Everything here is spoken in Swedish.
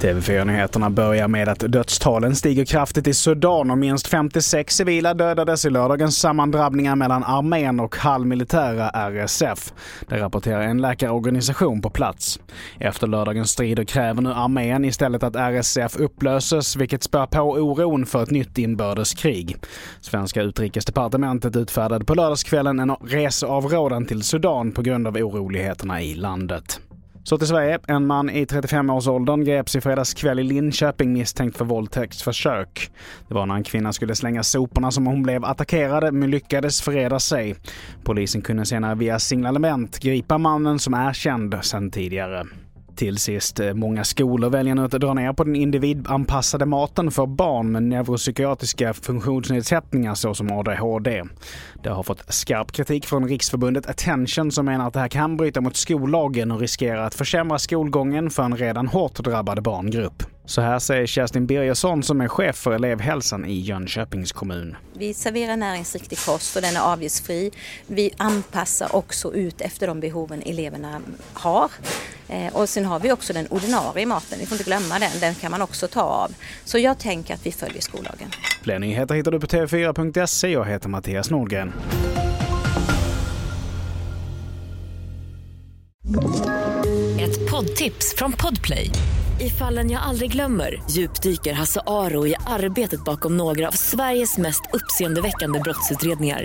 TV4-nyheterna börjar med att dödstalen stiger kraftigt i Sudan och minst 56 civila dödades i lördagens sammandrabbningar mellan armén och halvmilitära RSF. Det rapporterar en läkarorganisation på plats. Efter lördagens strider kräver nu armén istället att RSF upplöses, vilket spär på oron för ett nytt inbördeskrig. Svenska utrikesdepartementet utfärdade på lördagskvällen en reseavrådan till Sudan på grund av oroligheterna i landet. Så till Sverige. En man i 35-årsåldern greps i fredags kväll i Linköping misstänkt för våldtäktsförsök. Det var när en kvinna skulle slänga soporna som hon blev attackerad men lyckades förreda sig. Polisen kunde senare via signalement gripa mannen som är känd sedan tidigare. Till sist, eh, många skolor väljer nu att dra ner på den individanpassade maten för barn med neuropsykiatriska funktionsnedsättningar såsom ADHD. Det har fått skarp kritik från Riksförbundet Attention som menar att det här kan bryta mot skollagen och riskerar att försämra skolgången för en redan hårt drabbad barngrupp. Så här säger Kerstin Birgersson som är chef för elevhälsan i Jönköpings kommun. Vi serverar näringsriktig kost och den är avgiftsfri. Vi anpassar också ut efter de behoven eleverna har. Eh, och sen har vi också den ordinarie maten, vi får inte glömma den, den kan man också ta av. Så jag tänker att vi följer skollagen. Fler nyheter hittar du på tv4.se. Jag heter Mattias Nordgren. Ett poddtips från Podplay. I fallen jag aldrig glömmer djupdyker Hasse Aro i arbetet bakom några av Sveriges mest uppseendeväckande brottsutredningar.